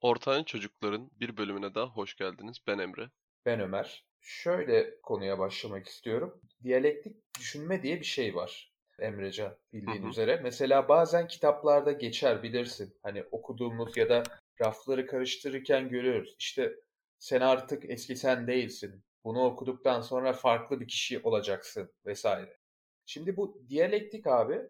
Ortağın Çocukların bir bölümüne daha hoş geldiniz. Ben Emre. Ben Ömer. Şöyle konuya başlamak istiyorum. Diyalektik düşünme diye bir şey var Emrecan bildiğin Hı hı. üzere. Mesela bazen kitaplarda geçer bilirsin. Hani okuduğumuz ya da rafları karıştırırken görüyoruz. İşte sen artık eski sen değilsin. Bunu okuduktan sonra farklı bir kişi olacaksın vesaire. Şimdi bu diyalektik abi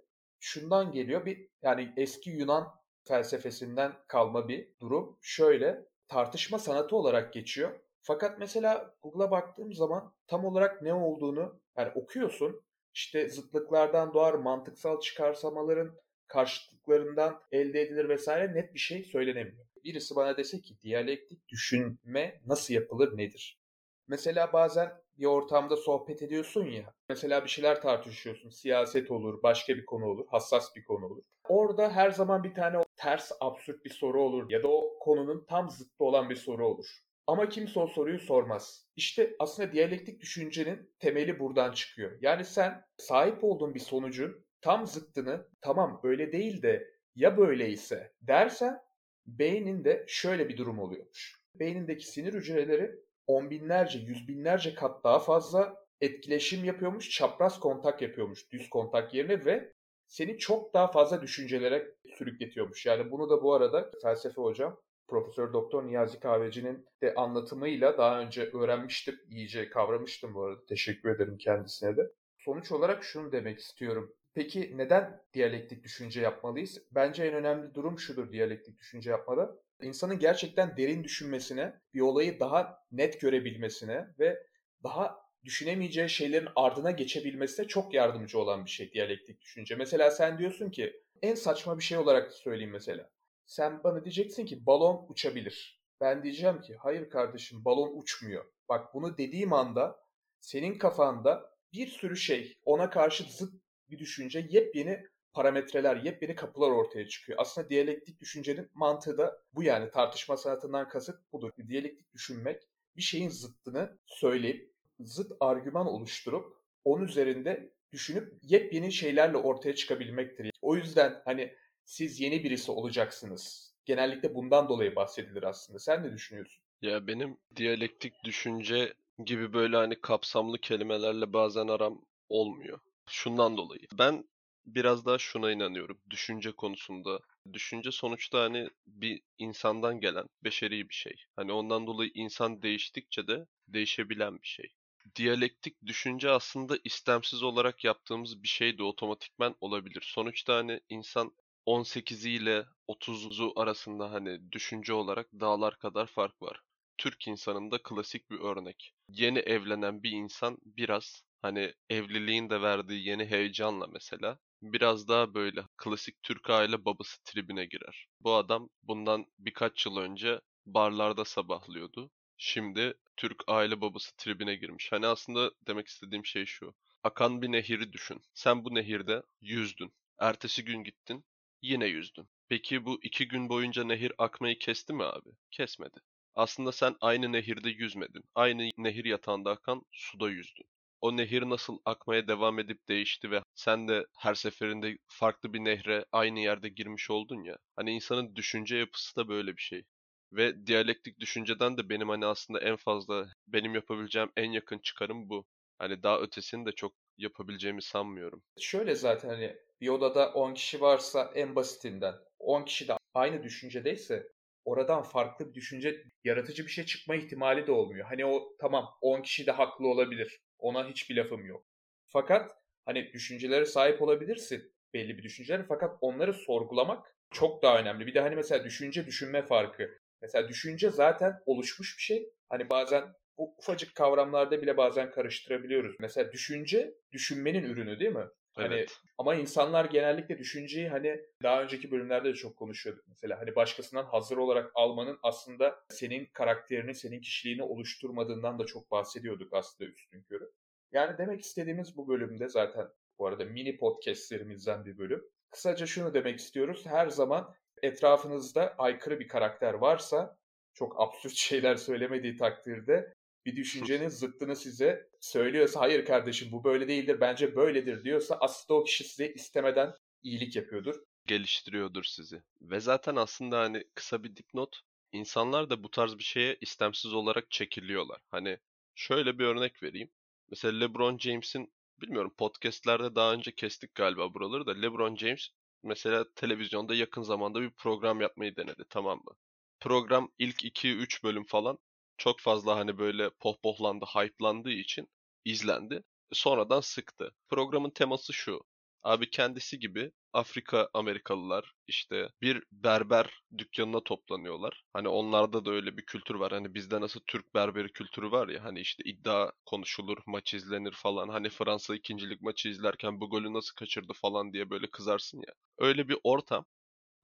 şundan geliyor. Bir yani eski Yunan felsefesinden kalma bir durum. Şöyle tartışma sanatı olarak geçiyor. Fakat mesela Google'a baktığım zaman tam olarak ne olduğunu yani okuyorsun. İşte zıtlıklardan doğar mantıksal çıkarsamaların karşıtlıklarından elde edilir vesaire net bir şey söylenemiyor. Birisi bana dese ki diyalektik düşünme nasıl yapılır nedir? Mesela bazen bir ortamda sohbet ediyorsun ya. Mesela bir şeyler tartışıyorsun. Siyaset olur, başka bir konu olur, hassas bir konu olur. Orada her zaman bir tane ters, absürt bir soru olur ya da o konunun tam zıttı olan bir soru olur. Ama kimse o soruyu sormaz. İşte aslında diyalektik düşüncenin temeli buradan çıkıyor. Yani sen sahip olduğun bir sonucun tam zıttını tamam öyle değil de ya böyleyse dersen beyninde şöyle bir durum oluyormuş. Beynindeki sinir hücreleri on binlerce, yüz binlerce kat daha fazla etkileşim yapıyormuş, çapraz kontak yapıyormuş düz kontak yerine ve seni çok daha fazla düşüncelere sürükletiyormuş. Yani bunu da bu arada felsefe hocam Profesör Doktor Niyazi Kahveci'nin de anlatımıyla daha önce öğrenmiştim, iyice kavramıştım bu arada. Teşekkür ederim kendisine de. Sonuç olarak şunu demek istiyorum. Peki neden diyalektik düşünce yapmalıyız? Bence en önemli durum şudur diyalektik düşünce yapmada. İnsanın gerçekten derin düşünmesine, bir olayı daha net görebilmesine ve daha düşünemeyeceği şeylerin ardına geçebilmesine çok yardımcı olan bir şey diyalektik düşünce. Mesela sen diyorsun ki en saçma bir şey olarak söyleyeyim mesela. Sen bana diyeceksin ki balon uçabilir. Ben diyeceğim ki hayır kardeşim balon uçmuyor. Bak bunu dediğim anda senin kafanda bir sürü şey ona karşı zıt bir düşünce yepyeni parametreler, yepyeni kapılar ortaya çıkıyor. Aslında diyalektik düşüncenin mantığı da bu yani tartışma sanatından kasıt budur. Diyalektik düşünmek bir şeyin zıttını söyleyip zıt argüman oluşturup onun üzerinde düşünüp yepyeni şeylerle ortaya çıkabilmektir. O yüzden hani siz yeni birisi olacaksınız. Genellikle bundan dolayı bahsedilir aslında. Sen ne düşünüyorsun? Ya benim diyalektik düşünce gibi böyle hani kapsamlı kelimelerle bazen aram olmuyor. Şundan dolayı. Ben biraz daha şuna inanıyorum. Düşünce konusunda. Düşünce sonuçta hani bir insandan gelen beşeri bir şey. Hani ondan dolayı insan değiştikçe de değişebilen bir şey. Diyalektik düşünce aslında istemsiz olarak yaptığımız bir şey de otomatikmen olabilir. Sonuçta hani insan 18'i ile 30'u arasında hani düşünce olarak dağlar kadar fark var. Türk insanında klasik bir örnek. Yeni evlenen bir insan biraz hani evliliğin de verdiği yeni heyecanla mesela biraz daha böyle klasik Türk aile babası tribine girer. Bu adam bundan birkaç yıl önce barlarda sabahlıyordu. Şimdi Türk aile babası tribine girmiş. Hani aslında demek istediğim şey şu. Akan bir nehiri düşün. Sen bu nehirde yüzdün. Ertesi gün gittin. Yine yüzdün. Peki bu iki gün boyunca nehir akmayı kesti mi abi? Kesmedi. Aslında sen aynı nehirde yüzmedin. Aynı nehir yatağında akan suda yüzdün. O nehir nasıl akmaya devam edip değişti ve sen de her seferinde farklı bir nehre aynı yerde girmiş oldun ya. Hani insanın düşünce yapısı da böyle bir şey. Ve diyalektik düşünceden de benim hani aslında en fazla benim yapabileceğim en yakın çıkarım bu. Hani daha ötesini de çok yapabileceğimi sanmıyorum. Şöyle zaten hani bir odada 10 kişi varsa en basitinden 10 kişi de aynı düşüncedeyse oradan farklı bir düşünce, yaratıcı bir şey çıkma ihtimali de olmuyor. Hani o tamam 10 kişi de haklı olabilir. Ona hiçbir lafım yok. Fakat hani düşüncelere sahip olabilirsin belli bir düşünceler fakat onları sorgulamak çok daha önemli. Bir de hani mesela düşünce düşünme farkı. Mesela düşünce zaten oluşmuş bir şey. Hani bazen bu ufacık kavramlarda bile bazen karıştırabiliyoruz. Mesela düşünce düşünmenin ürünü değil mi? Hani Evet. ama insanlar genellikle düşünceyi hani daha önceki bölümlerde de çok konuşuyorduk mesela. Hani başkasından hazır olarak almanın aslında senin karakterini, senin kişiliğini oluşturmadığından da çok bahsediyorduk aslında üstün körü. Yani demek istediğimiz bu bölümde zaten bu arada mini podcastlerimizden bir bölüm. Kısaca şunu demek istiyoruz. Her zaman etrafınızda aykırı bir karakter varsa çok absürt şeyler söylemediği takdirde bir düşüncenin zıttını size söylüyorsa hayır kardeşim bu böyle değildir bence böyledir diyorsa aslında o kişi size istemeden iyilik yapıyordur. Geliştiriyordur sizi. Ve zaten aslında hani kısa bir dipnot. insanlar da bu tarz bir şeye istemsiz olarak çekiliyorlar. Hani şöyle bir örnek vereyim. Mesela LeBron James'in bilmiyorum podcast'lerde daha önce kestik galiba buraları da LeBron James mesela televizyonda yakın zamanda bir program yapmayı denedi tamam mı? Program ilk 2-3 bölüm falan çok fazla hani böyle pohpohlandı, hype'landığı için izlendi. Sonradan sıktı. Programın teması şu. Abi kendisi gibi Afrika Amerikalılar işte bir berber dükkanına toplanıyorlar. Hani onlarda da öyle bir kültür var. Hani bizde nasıl Türk berberi kültürü var ya hani işte iddia konuşulur, maç izlenir falan. Hani Fransa ikincilik maçı izlerken bu golü nasıl kaçırdı falan diye böyle kızarsın ya. Öyle bir ortam.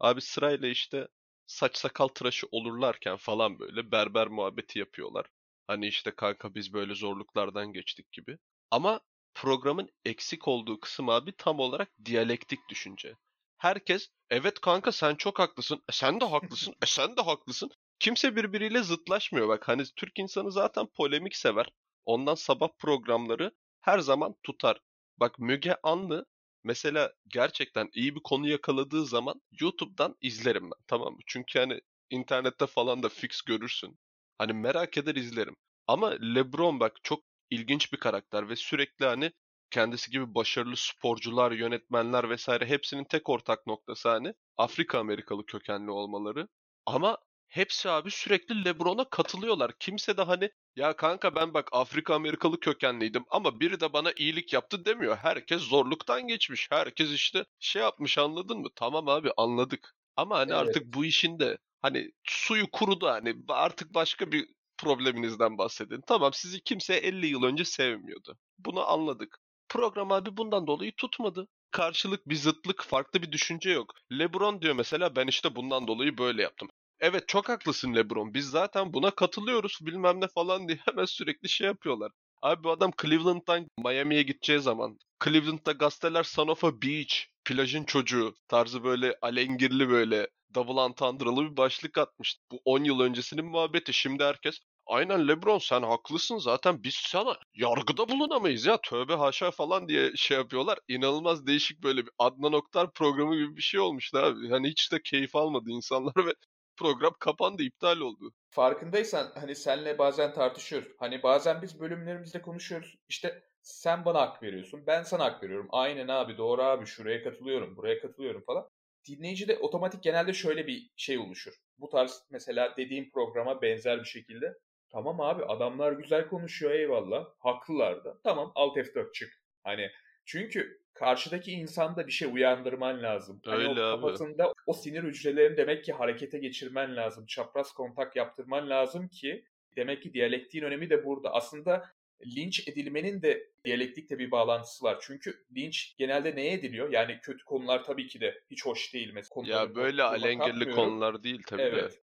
Abi sırayla işte saç sakal tıraşı olurlarken falan böyle berber muhabbeti yapıyorlar. Hani işte kanka biz böyle zorluklardan geçtik gibi. Ama programın eksik olduğu kısım abi tam olarak diyalektik düşünce. Herkes evet kanka sen çok haklısın. E sen de haklısın. e sen de haklısın. Kimse birbiriyle zıtlaşmıyor bak. Hani Türk insanı zaten polemik sever. Ondan sabah programları her zaman tutar. Bak Müge Anlı mesela gerçekten iyi bir konu yakaladığı zaman YouTube'dan izlerim ben tamam mı? Çünkü hani internette falan da fix görürsün. Hani merak eder izlerim. Ama LeBron bak çok ilginç bir karakter ve sürekli hani kendisi gibi başarılı sporcular, yönetmenler vesaire hepsinin tek ortak noktası hani Afrika Amerikalı kökenli olmaları. Ama hepsi abi sürekli LeBron'a katılıyorlar. Kimse de hani ya kanka ben bak Afrika Amerikalı kökenliydim ama biri de bana iyilik yaptı demiyor. Herkes zorluktan geçmiş. Herkes işte şey yapmış anladın mı? Tamam abi anladık. Ama hani Evet. artık bu işin de hani suyu kurudu hani artık başka bir probleminizden bahsedin. Tamam sizi kimse 50 yıl önce sevmiyordu. Bunu anladık. Program abi bundan dolayı tutmadı. Karşılık bir zıtlık, farklı bir düşünce yok. LeBron diyor mesela ben işte bundan dolayı böyle yaptım. Evet çok haklısın LeBron. Biz zaten buna katılıyoruz bilmem ne falan diye hemen sürekli şey yapıyorlar. Abi bu adam Cleveland'dan Miami'ye gideceği zaman Cleveland'da gazeteler son of a beach, plajın çocuğu tarzı böyle alengirli böyle double entendre'lı bir başlık atmış. Bu 10 yıl öncesinin muhabbeti. Şimdi herkes aynen LeBron sen haklısın zaten biz sana yargıda bulunamayız ya tövbe haşa falan diye şey yapıyorlar. İnanılmaz değişik böyle bir Adnan Oktar programı gibi bir şey olmuştu abi. Hani hiç de keyif almadı insanlar ve program kapandı, iptal oldu. Farkındaysan hani senle bazen tartışıyoruz. Hani bazen biz bölümlerimizde konuşuyoruz. İşte sen bana hak veriyorsun. Ben sana hak veriyorum. Aynen abi doğru abi şuraya katılıyorum. Buraya katılıyorum falan. Dinleyicide otomatik genelde şöyle bir şey oluşur. Bu tarz mesela dediğim programa benzer bir şekilde. Tamam abi adamlar güzel konuşuyor eyvallah. Haklılar da. Tamam alt F4 çık. Hani çünkü karşıdaki insanda bir şey uyandırman lazım. Hani Öyle o abi. kafasında o sinir hücrelerini demek ki harekete geçirmen lazım. Çapraz kontak yaptırman lazım ki demek ki diyalektiğin önemi de burada. Aslında linç edilmenin de diyalektikle bir bağlantısı var. Çünkü linç genelde neye ediliyor? Yani kötü konular tabii ki de hiç hoş değil. Mesela konuları Ya böyle alengirli konular değil tabii de. Evet.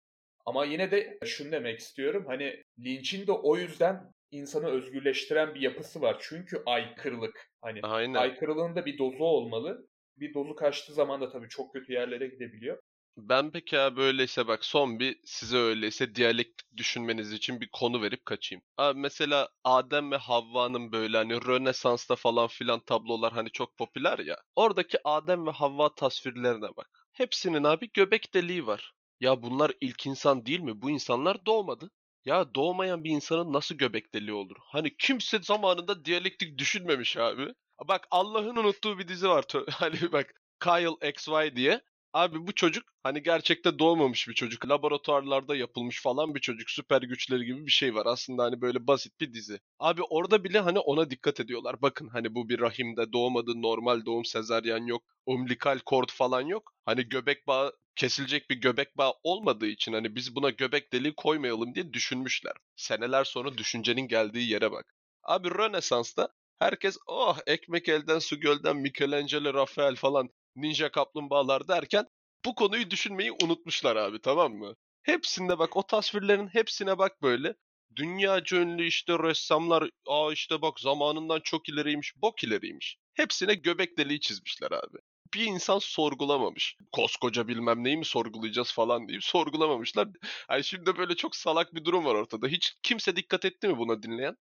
Ama yine de şunu demek istiyorum. Hani linçin de o yüzden insanı özgürleştiren bir yapısı var. Çünkü aykırılık. Hani Aynen. aykırılığın da bir dozu olmalı. Bir dozu kaçtığı zaman da tabii çok kötü yerlere gidebiliyor. Ben peki abi öyleyse bak son bir size öyleyse diyalektik düşünmeniz için bir konu verip kaçayım. Abi mesela Adem ve Havva'nın böyle hani Rönesans'ta falan filan tablolar hani çok popüler ya. Oradaki Adem ve Havva tasvirlerine bak. Hepsinin abi göbek deliği var. Ya bunlar ilk insan değil mi? Bu insanlar doğmadı. Ya doğmayan bir insanın nasıl göbek deliği olur? Hani kimse zamanında diyalektik düşünmemiş abi. Bak Allah'ın unuttuğu bir dizi var. Hani bak Kyle XY diye. Abi bu çocuk hani gerçekte doğmamış bir çocuk. Laboratuvarlarda yapılmış falan bir çocuk. Süper güçleri gibi bir şey var. Aslında hani böyle basit bir dizi. Abi orada bile hani ona dikkat ediyorlar. Bakın hani bu bir rahimde doğmadı. Normal doğum sezaryen yok. Umbilikal kord falan yok. Hani göbek bağı kesilecek bir göbek bağı olmadığı için hani biz buna göbek deliği koymayalım diye düşünmüşler. Seneler sonra düşüncenin geldiği yere bak. Abi Rönesans'ta herkes oh ekmek elden su gölden Michelangelo, Rafael falan ninja kaplumbağalar derken bu konuyu düşünmeyi unutmuşlar abi tamam mı? Hepsinde bak o tasvirlerin hepsine bak böyle. Dünyaca ünlü işte ressamlar aa işte bak zamanından çok ileriymiş bok ileriymiş. Hepsine göbek deliği çizmişler abi. Bir insan sorgulamamış. Koskoca bilmem neyi mi sorgulayacağız falan deyip sorgulamamışlar. Yani şimdi böyle çok salak bir durum var ortada. Hiç kimse dikkat etti mi buna dinleyen?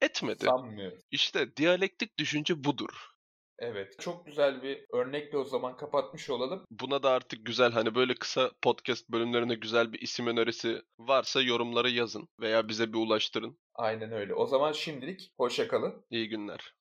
Etmedi. Sanmıyorum. İşte diyalektik düşünce budur. Evet. Çok güzel bir örnekle o zaman kapatmış olalım. Buna da artık güzel hani böyle kısa podcast bölümlerine güzel bir isim önerisi varsa yorumlara yazın veya bize bir ulaştırın. Aynen öyle. O zaman şimdilik hoşça kalın. İyi günler.